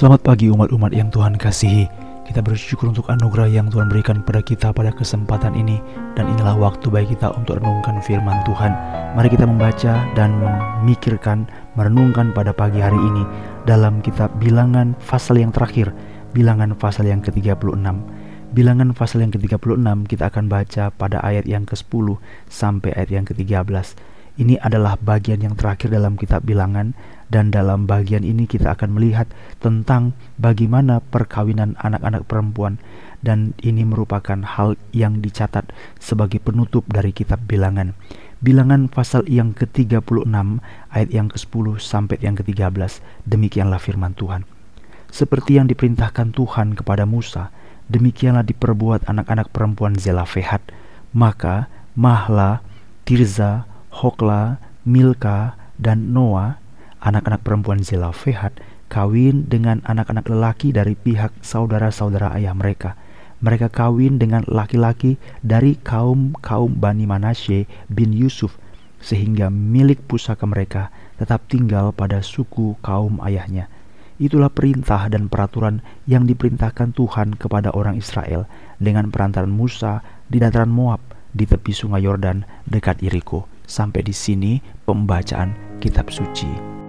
Selamat pagi umat-umat yang Tuhan kasihi. Kita bersyukur untuk anugerah yang Tuhan berikan kepada kita pada kesempatan ini dan inilah waktu bagi kita untuk renungkan firman Tuhan. Mari kita membaca dan memikirkan, merenungkan pada pagi hari ini dalam kitab Bilangan pasal yang terakhir, Bilangan pasal yang ke-36. Bilangan pasal yang ke-36 kita akan baca pada ayat yang ke-10 sampai ayat yang ke-13. Ini adalah bagian yang terakhir dalam kitab Bilangan dan dalam bagian ini kita akan melihat tentang bagaimana perkawinan anak-anak perempuan dan ini merupakan hal yang dicatat sebagai penutup dari kitab Bilangan. Bilangan pasal yang ke-36 ayat yang ke-10 sampai yang ke-13. Demikianlah firman Tuhan. Seperti yang diperintahkan Tuhan kepada Musa, demikianlah diperbuat anak-anak perempuan Zelafehat. Maka Mahla, Tirza, Hokla, Milka, dan Noah, anak-anak perempuan Zelafehat, kawin dengan anak-anak lelaki dari pihak saudara-saudara ayah mereka. Mereka kawin dengan laki-laki dari kaum-kaum Bani Manasye bin Yusuf, sehingga milik pusaka mereka tetap tinggal pada suku kaum ayahnya. Itulah perintah dan peraturan yang diperintahkan Tuhan kepada orang Israel dengan perantaran Musa di dataran Moab di tepi sungai Yordan dekat Yeriko. Sampai di sini pembacaan kitab suci.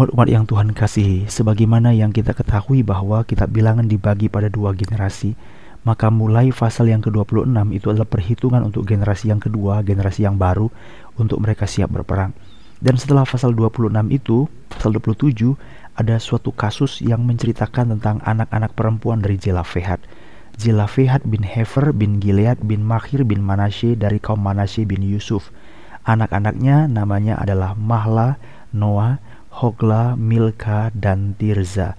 Umat-umat yang Tuhan kasihi, sebagaimana yang kita ketahui bahwa kitab bilangan dibagi pada dua generasi, maka mulai pasal yang ke-26 itu adalah perhitungan untuk generasi yang kedua, generasi yang baru untuk mereka siap berperang. Dan setelah pasal 26 itu, pasal 27 ada suatu kasus yang menceritakan tentang anak-anak perempuan dari Jelafehat. Jelafehat bin Hefer bin Gilead bin Makhir bin Manasye dari kaum Manasye bin Yusuf. Anak-anaknya namanya adalah Mahla, Noah, Hogla, Milka, dan Tirza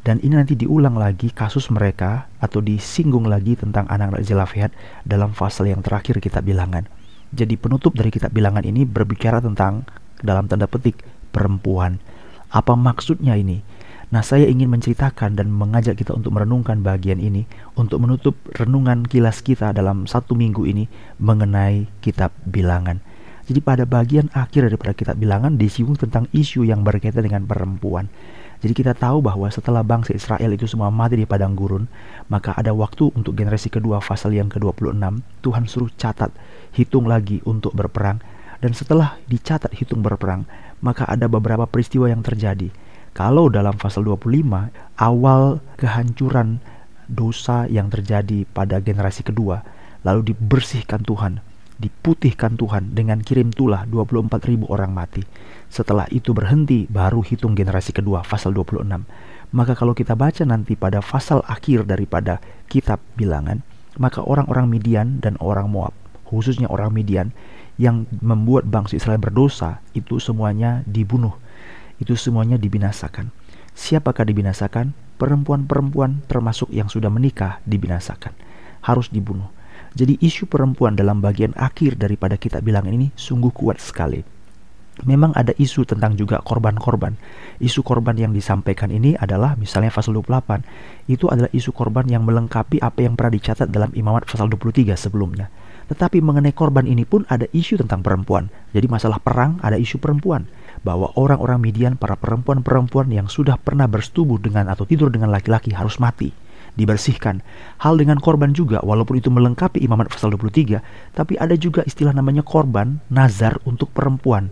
dan ini nanti diulang lagi kasus mereka atau disinggung lagi tentang anak-anak Zelafehat dalam pasal yang terakhir kita bilangan. Jadi penutup dari kitab bilangan ini berbicara tentang dalam tanda petik perempuan. Apa maksudnya ini? Nah, saya ingin menceritakan dan mengajak kita untuk merenungkan bagian ini untuk menutup renungan kilas kita dalam satu minggu ini mengenai kitab bilangan. Jadi pada bagian akhir daripada kitab bilangan disinggung tentang isu yang berkaitan dengan perempuan. Jadi kita tahu bahwa setelah bangsa Israel itu semua mati di padang gurun, maka ada waktu untuk generasi kedua pasal yang ke-26, Tuhan suruh catat, hitung lagi untuk berperang. Dan setelah dicatat hitung berperang, maka ada beberapa peristiwa yang terjadi. Kalau dalam pasal 25, awal kehancuran dosa yang terjadi pada generasi kedua, lalu dibersihkan Tuhan, diputihkan Tuhan dengan kirim tulah 24 ribu orang mati. Setelah itu berhenti baru hitung generasi kedua pasal 26. Maka kalau kita baca nanti pada pasal akhir daripada kitab bilangan, maka orang-orang Midian dan orang Moab, khususnya orang Midian yang membuat bangsa Israel berdosa, itu semuanya dibunuh. Itu semuanya dibinasakan. Siapakah dibinasakan? Perempuan-perempuan termasuk yang sudah menikah dibinasakan. Harus dibunuh jadi isu perempuan dalam bagian akhir daripada kita bilang ini sungguh kuat sekali. Memang ada isu tentang juga korban-korban. Isu korban yang disampaikan ini adalah misalnya pasal 28. Itu adalah isu korban yang melengkapi apa yang pernah dicatat dalam Imamat pasal 23 sebelumnya. Tetapi mengenai korban ini pun ada isu tentang perempuan. Jadi masalah perang ada isu perempuan bahwa orang-orang Midian, para perempuan-perempuan yang sudah pernah bersetubuh dengan atau tidur dengan laki-laki harus mati dibersihkan. Hal dengan korban juga, walaupun itu melengkapi imamat pasal 23, tapi ada juga istilah namanya korban, nazar untuk perempuan.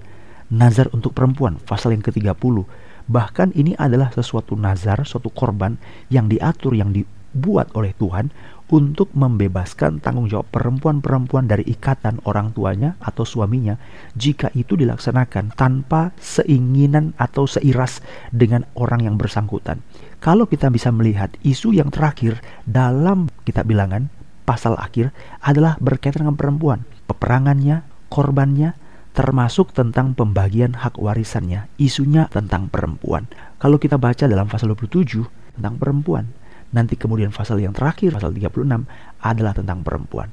Nazar untuk perempuan, pasal yang ke-30. Bahkan ini adalah sesuatu nazar, suatu korban yang diatur, yang dibuat oleh Tuhan untuk membebaskan tanggung jawab perempuan-perempuan dari ikatan orang tuanya atau suaminya jika itu dilaksanakan tanpa seinginan atau seiras dengan orang yang bersangkutan. Kalau kita bisa melihat isu yang terakhir dalam kitab bilangan pasal akhir adalah berkaitan dengan perempuan, peperangannya, korbannya, termasuk tentang pembagian hak warisannya, isunya tentang perempuan. Kalau kita baca dalam pasal 27 tentang perempuan, Nanti kemudian pasal yang terakhir, pasal 36 adalah tentang perempuan.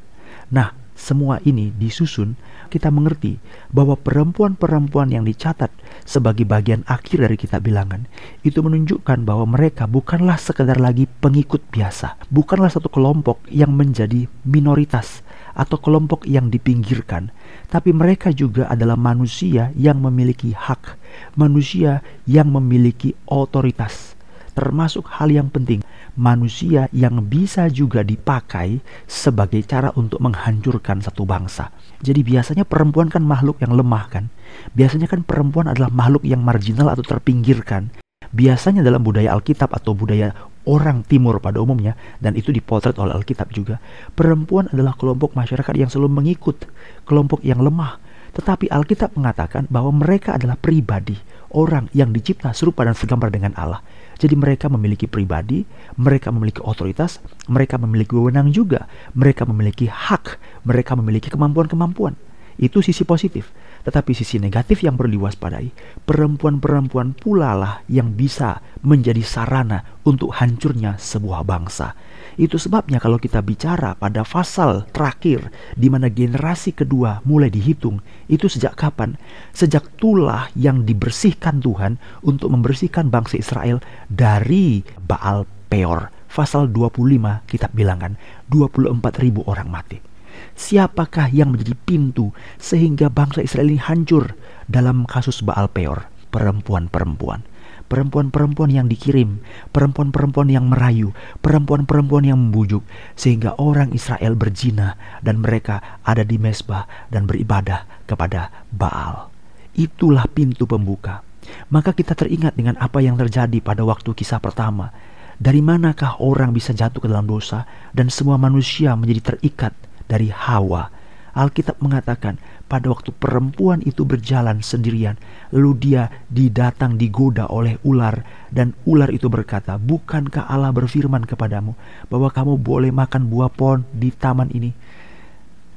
Nah, semua ini disusun, kita mengerti bahwa perempuan-perempuan yang dicatat sebagai bagian akhir dari kitab bilangan itu menunjukkan bahwa mereka bukanlah sekedar lagi pengikut biasa, bukanlah satu kelompok yang menjadi minoritas atau kelompok yang dipinggirkan, tapi mereka juga adalah manusia yang memiliki hak, manusia yang memiliki otoritas, termasuk hal yang penting manusia yang bisa juga dipakai sebagai cara untuk menghancurkan satu bangsa. Jadi biasanya perempuan kan makhluk yang lemah kan. Biasanya kan perempuan adalah makhluk yang marginal atau terpinggirkan. Biasanya dalam budaya Alkitab atau budaya orang timur pada umumnya dan itu dipotret oleh Alkitab juga, perempuan adalah kelompok masyarakat yang selalu mengikut kelompok yang lemah. Tetapi Alkitab mengatakan bahwa mereka adalah pribadi, orang yang dicipta serupa dan segambar dengan Allah. Jadi mereka memiliki pribadi, mereka memiliki otoritas, mereka memiliki wewenang juga, mereka memiliki hak, mereka memiliki kemampuan-kemampuan. Itu sisi positif. Tetapi sisi negatif yang perlu diwaspadai, perempuan-perempuan pula lah yang bisa menjadi sarana untuk hancurnya sebuah bangsa. Itu sebabnya kalau kita bicara pada fasal terakhir di mana generasi kedua mulai dihitung, itu sejak kapan? Sejak tulah yang dibersihkan Tuhan untuk membersihkan bangsa Israel dari Baal Peor. Pasal 25 kitab bilangan 24 ribu orang mati. Siapakah yang menjadi pintu sehingga bangsa Israel ini hancur dalam kasus Baal Peor? Perempuan-perempuan perempuan-perempuan yang dikirim, perempuan-perempuan yang merayu, perempuan-perempuan yang membujuk, sehingga orang Israel berzina dan mereka ada di mesbah dan beribadah kepada Baal. Itulah pintu pembuka. Maka kita teringat dengan apa yang terjadi pada waktu kisah pertama. Dari manakah orang bisa jatuh ke dalam dosa dan semua manusia menjadi terikat dari Hawa Alkitab mengatakan pada waktu perempuan itu berjalan sendirian, lalu dia didatang digoda oleh ular dan ular itu berkata, "Bukankah Allah berfirman kepadamu bahwa kamu boleh makan buah pohon di taman ini?"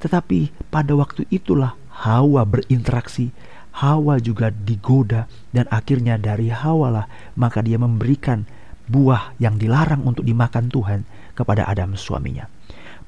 Tetapi pada waktu itulah Hawa berinteraksi, Hawa juga digoda dan akhirnya dari Hawa lah maka dia memberikan buah yang dilarang untuk dimakan Tuhan kepada Adam suaminya.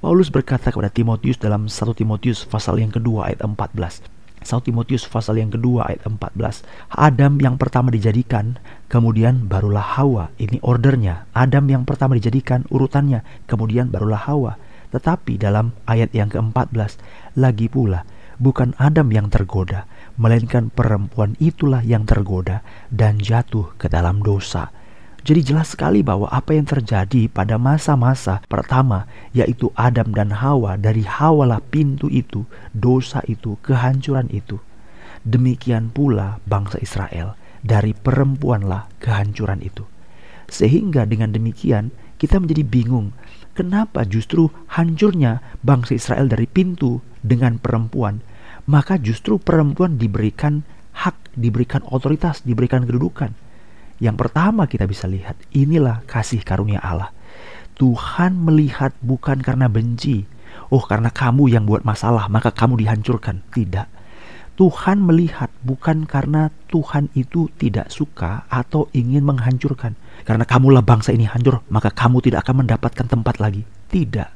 Paulus berkata kepada Timotius dalam 1 Timotius pasal yang kedua ayat 14. 1 Timotius pasal yang kedua ayat 14. Adam yang pertama dijadikan, kemudian barulah Hawa. Ini ordernya. Adam yang pertama dijadikan urutannya, kemudian barulah Hawa. Tetapi dalam ayat yang ke-14, lagi pula bukan Adam yang tergoda, melainkan perempuan itulah yang tergoda dan jatuh ke dalam dosa. Jadi jelas sekali bahwa apa yang terjadi pada masa-masa pertama yaitu Adam dan Hawa dari Hawa lah pintu itu, dosa itu, kehancuran itu. Demikian pula bangsa Israel dari perempuanlah kehancuran itu. Sehingga dengan demikian kita menjadi bingung kenapa justru hancurnya bangsa Israel dari pintu dengan perempuan. Maka justru perempuan diberikan hak, diberikan otoritas, diberikan kedudukan yang pertama kita bisa lihat, inilah kasih karunia Allah. Tuhan melihat bukan karena benci. Oh, karena kamu yang buat masalah, maka kamu dihancurkan. Tidak. Tuhan melihat bukan karena Tuhan itu tidak suka atau ingin menghancurkan. Karena kamulah bangsa ini hancur, maka kamu tidak akan mendapatkan tempat lagi. Tidak.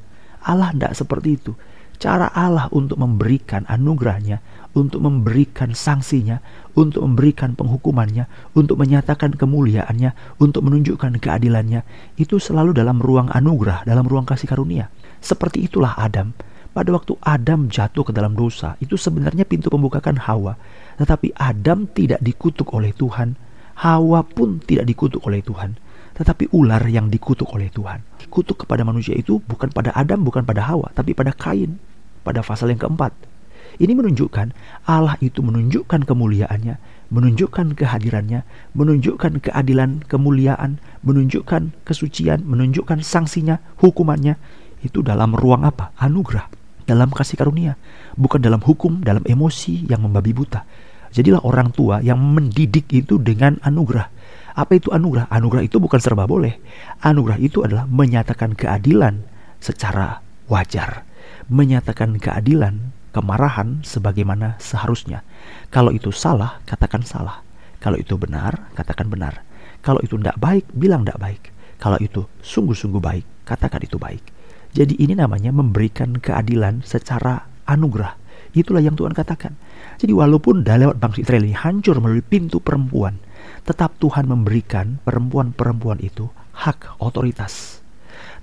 Allah tidak seperti itu. Cara Allah untuk memberikan anugerahnya untuk memberikan sanksinya, untuk memberikan penghukumannya, untuk menyatakan kemuliaannya, untuk menunjukkan keadilannya, itu selalu dalam ruang anugerah, dalam ruang kasih karunia. Seperti itulah Adam. Pada waktu Adam jatuh ke dalam dosa, itu sebenarnya pintu pembukakan Hawa. Tetapi Adam tidak dikutuk oleh Tuhan. Hawa pun tidak dikutuk oleh Tuhan. Tetapi ular yang dikutuk oleh Tuhan. Kutuk kepada manusia itu bukan pada Adam, bukan pada Hawa, tapi pada Kain. Pada pasal yang keempat. Ini menunjukkan Allah itu menunjukkan kemuliaannya, menunjukkan kehadirannya, menunjukkan keadilan, kemuliaan, menunjukkan kesucian, menunjukkan sanksinya, hukumannya. Itu dalam ruang apa? Anugerah, dalam kasih karunia, bukan dalam hukum, dalam emosi yang membabi buta. Jadilah orang tua yang mendidik itu dengan anugerah. Apa itu anugerah? Anugerah itu bukan serba boleh. Anugerah itu adalah menyatakan keadilan secara wajar, menyatakan keadilan kemarahan sebagaimana seharusnya. Kalau itu salah, katakan salah. Kalau itu benar, katakan benar. Kalau itu tidak baik, bilang tidak baik. Kalau itu sungguh-sungguh baik, katakan itu baik. Jadi ini namanya memberikan keadilan secara anugerah. Itulah yang Tuhan katakan. Jadi walaupun dah lewat bangsa Israel ini hancur melalui pintu perempuan, tetap Tuhan memberikan perempuan-perempuan itu hak otoritas.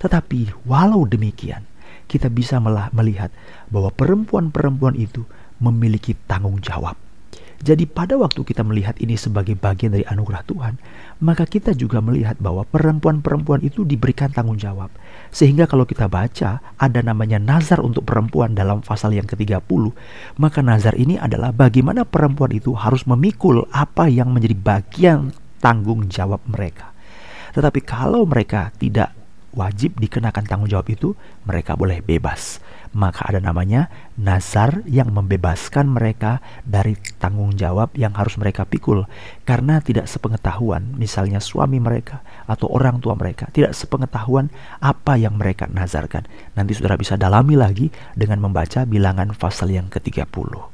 Tetapi walau demikian, kita bisa melihat bahwa perempuan-perempuan itu memiliki tanggung jawab. Jadi pada waktu kita melihat ini sebagai bagian dari anugerah Tuhan, maka kita juga melihat bahwa perempuan-perempuan itu diberikan tanggung jawab. Sehingga kalau kita baca ada namanya nazar untuk perempuan dalam pasal yang ke-30, maka nazar ini adalah bagaimana perempuan itu harus memikul apa yang menjadi bagian tanggung jawab mereka. Tetapi kalau mereka tidak wajib dikenakan tanggung jawab itu, mereka boleh bebas. Maka ada namanya nazar yang membebaskan mereka dari tanggung jawab yang harus mereka pikul karena tidak sepengetahuan misalnya suami mereka atau orang tua mereka tidak sepengetahuan apa yang mereka nazarkan. Nanti saudara bisa dalami lagi dengan membaca bilangan pasal yang ke-30.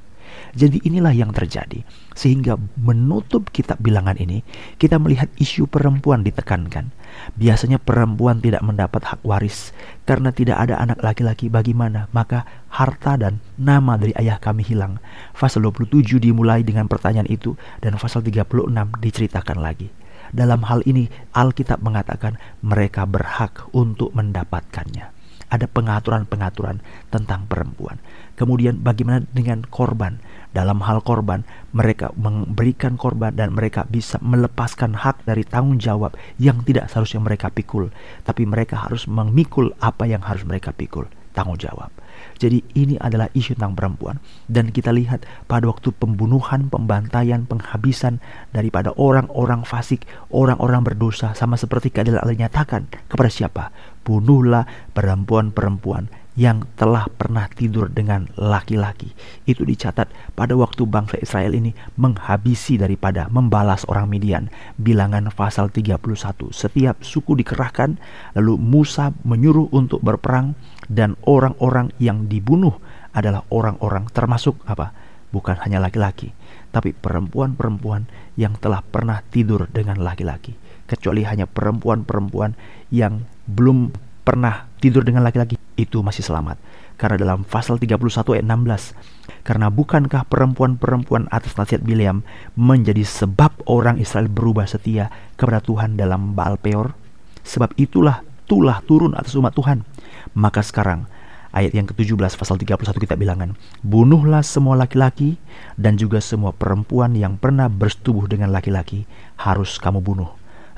Jadi inilah yang terjadi. Sehingga menutup kitab bilangan ini, kita melihat isu perempuan ditekankan. Biasanya perempuan tidak mendapat hak waris karena tidak ada anak laki-laki bagaimana, maka harta dan nama dari ayah kami hilang. Pasal 27 dimulai dengan pertanyaan itu dan pasal 36 diceritakan lagi. Dalam hal ini Alkitab mengatakan mereka berhak untuk mendapatkannya ada pengaturan-pengaturan tentang perempuan. Kemudian bagaimana dengan korban? Dalam hal korban, mereka memberikan korban dan mereka bisa melepaskan hak dari tanggung jawab yang tidak seharusnya mereka pikul, tapi mereka harus memikul apa yang harus mereka pikul, tanggung jawab. Jadi ini adalah isu tentang perempuan dan kita lihat pada waktu pembunuhan, pembantaian, penghabisan daripada orang-orang fasik, orang-orang berdosa sama seperti keadilan Allah nyatakan kepada siapa? Bunuhlah perempuan-perempuan yang telah pernah tidur dengan laki-laki. Itu dicatat pada waktu bangsa Israel ini menghabisi daripada membalas orang Midian. Bilangan pasal 31. Setiap suku dikerahkan, lalu Musa menyuruh untuk berperang dan orang-orang yang dibunuh adalah orang-orang termasuk apa? Bukan hanya laki-laki, tapi perempuan-perempuan yang telah pernah tidur dengan laki-laki. Kecuali hanya perempuan-perempuan yang belum pernah tidur dengan laki-laki itu masih selamat. Karena dalam pasal 31 ayat 16, karena bukankah perempuan-perempuan atas nasihat Bileam menjadi sebab orang Israel berubah setia kepada Tuhan dalam Baal Peor? Sebab itulah tulah turun atas umat Tuhan. Maka sekarang ayat yang ke-17 pasal 31 kita bilangan, bunuhlah semua laki-laki dan juga semua perempuan yang pernah bersetubuh dengan laki-laki harus kamu bunuh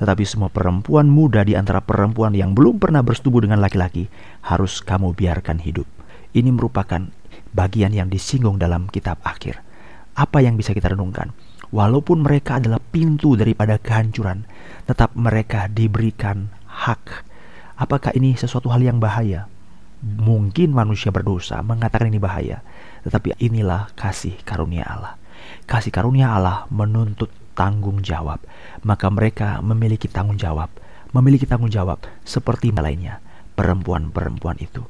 tetapi semua perempuan muda di antara perempuan yang belum pernah bersetubuh dengan laki-laki harus kamu biarkan hidup. Ini merupakan bagian yang disinggung dalam kitab akhir. Apa yang bisa kita renungkan? Walaupun mereka adalah pintu daripada kehancuran, tetap mereka diberikan hak. Apakah ini sesuatu hal yang bahaya? Mungkin manusia berdosa mengatakan ini bahaya, tetapi inilah kasih karunia Allah. Kasih karunia Allah menuntut tanggung jawab, maka mereka memiliki tanggung jawab, memiliki tanggung jawab seperti lainnya, perempuan-perempuan itu.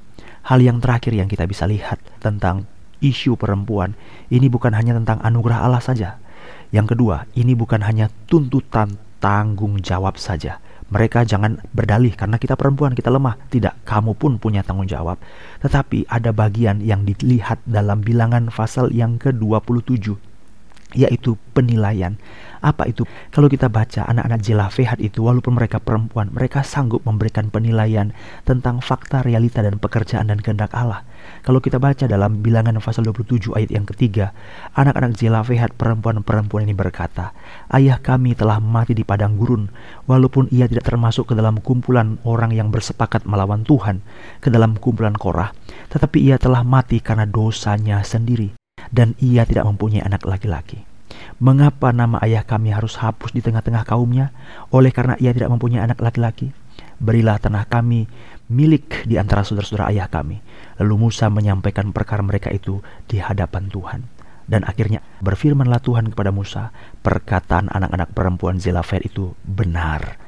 Hal yang terakhir yang kita bisa lihat tentang isu perempuan ini bukan hanya tentang anugerah Allah saja. Yang kedua, ini bukan hanya tuntutan tanggung jawab saja. Mereka jangan berdalih karena kita perempuan, kita lemah. Tidak, kamu pun punya tanggung jawab. Tetapi ada bagian yang dilihat dalam bilangan pasal yang ke-27 yaitu penilaian. Apa itu? Kalau kita baca anak-anak Jelafehat itu walaupun mereka perempuan, mereka sanggup memberikan penilaian tentang fakta, realita dan pekerjaan dan kehendak Allah. Kalau kita baca dalam bilangan pasal 27 ayat yang ketiga, anak-anak Jelafehat perempuan-perempuan ini berkata, Ayah kami telah mati di padang gurun, walaupun ia tidak termasuk ke dalam kumpulan orang yang bersepakat melawan Tuhan, ke dalam kumpulan Korah, tetapi ia telah mati karena dosanya sendiri, dan ia tidak mempunyai anak laki-laki. Mengapa nama ayah kami harus hapus di tengah-tengah kaumnya? Oleh karena ia tidak mempunyai anak laki-laki. Berilah tanah kami milik di antara saudara-saudara ayah kami. Lalu Musa menyampaikan perkara mereka itu di hadapan Tuhan. Dan akhirnya berfirmanlah Tuhan kepada Musa, perkataan anak-anak perempuan Zelafet itu benar.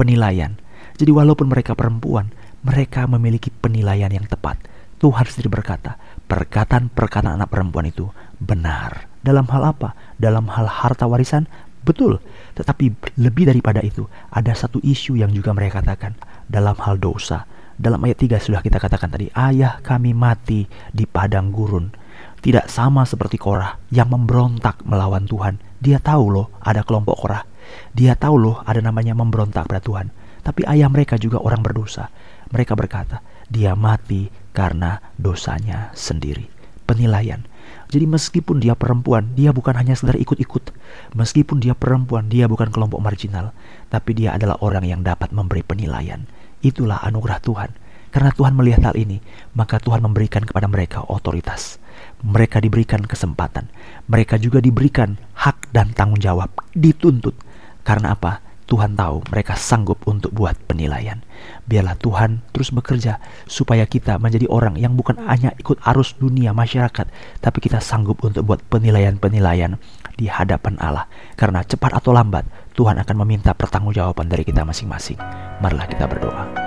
Penilaian. Jadi walaupun mereka perempuan, mereka memiliki penilaian yang tepat. Tuhan sendiri berkata, perkataan-perkataan anak perempuan itu benar. Dalam hal apa? Dalam hal harta warisan? Betul. Tetapi lebih daripada itu, ada satu isu yang juga mereka katakan dalam hal dosa. dalam ayat 3 sudah kita katakan tadi, ayah kami mati di padang gurun. Tidak sama seperti Korah yang memberontak melawan Tuhan. Dia tahu loh ada kelompok Korah. Dia tahu loh ada namanya memberontak pada Tuhan. Tapi ayah mereka juga orang berdosa. Mereka berkata, dia mati karena dosanya sendiri. Penilaian. Jadi meskipun dia perempuan, dia bukan hanya sekedar ikut-ikut. Meskipun dia perempuan, dia bukan kelompok marginal. Tapi dia adalah orang yang dapat memberi penilaian. Itulah anugerah Tuhan. Karena Tuhan melihat hal ini, maka Tuhan memberikan kepada mereka otoritas. Mereka diberikan kesempatan. Mereka juga diberikan hak dan tanggung jawab. Dituntut. Karena apa? Tuhan tahu mereka sanggup untuk buat penilaian. Biarlah Tuhan terus bekerja supaya kita menjadi orang yang bukan hanya ikut arus dunia masyarakat, tapi kita sanggup untuk buat penilaian-penilaian di hadapan Allah. Karena cepat atau lambat Tuhan akan meminta pertanggungjawaban dari kita masing-masing. Marilah kita berdoa.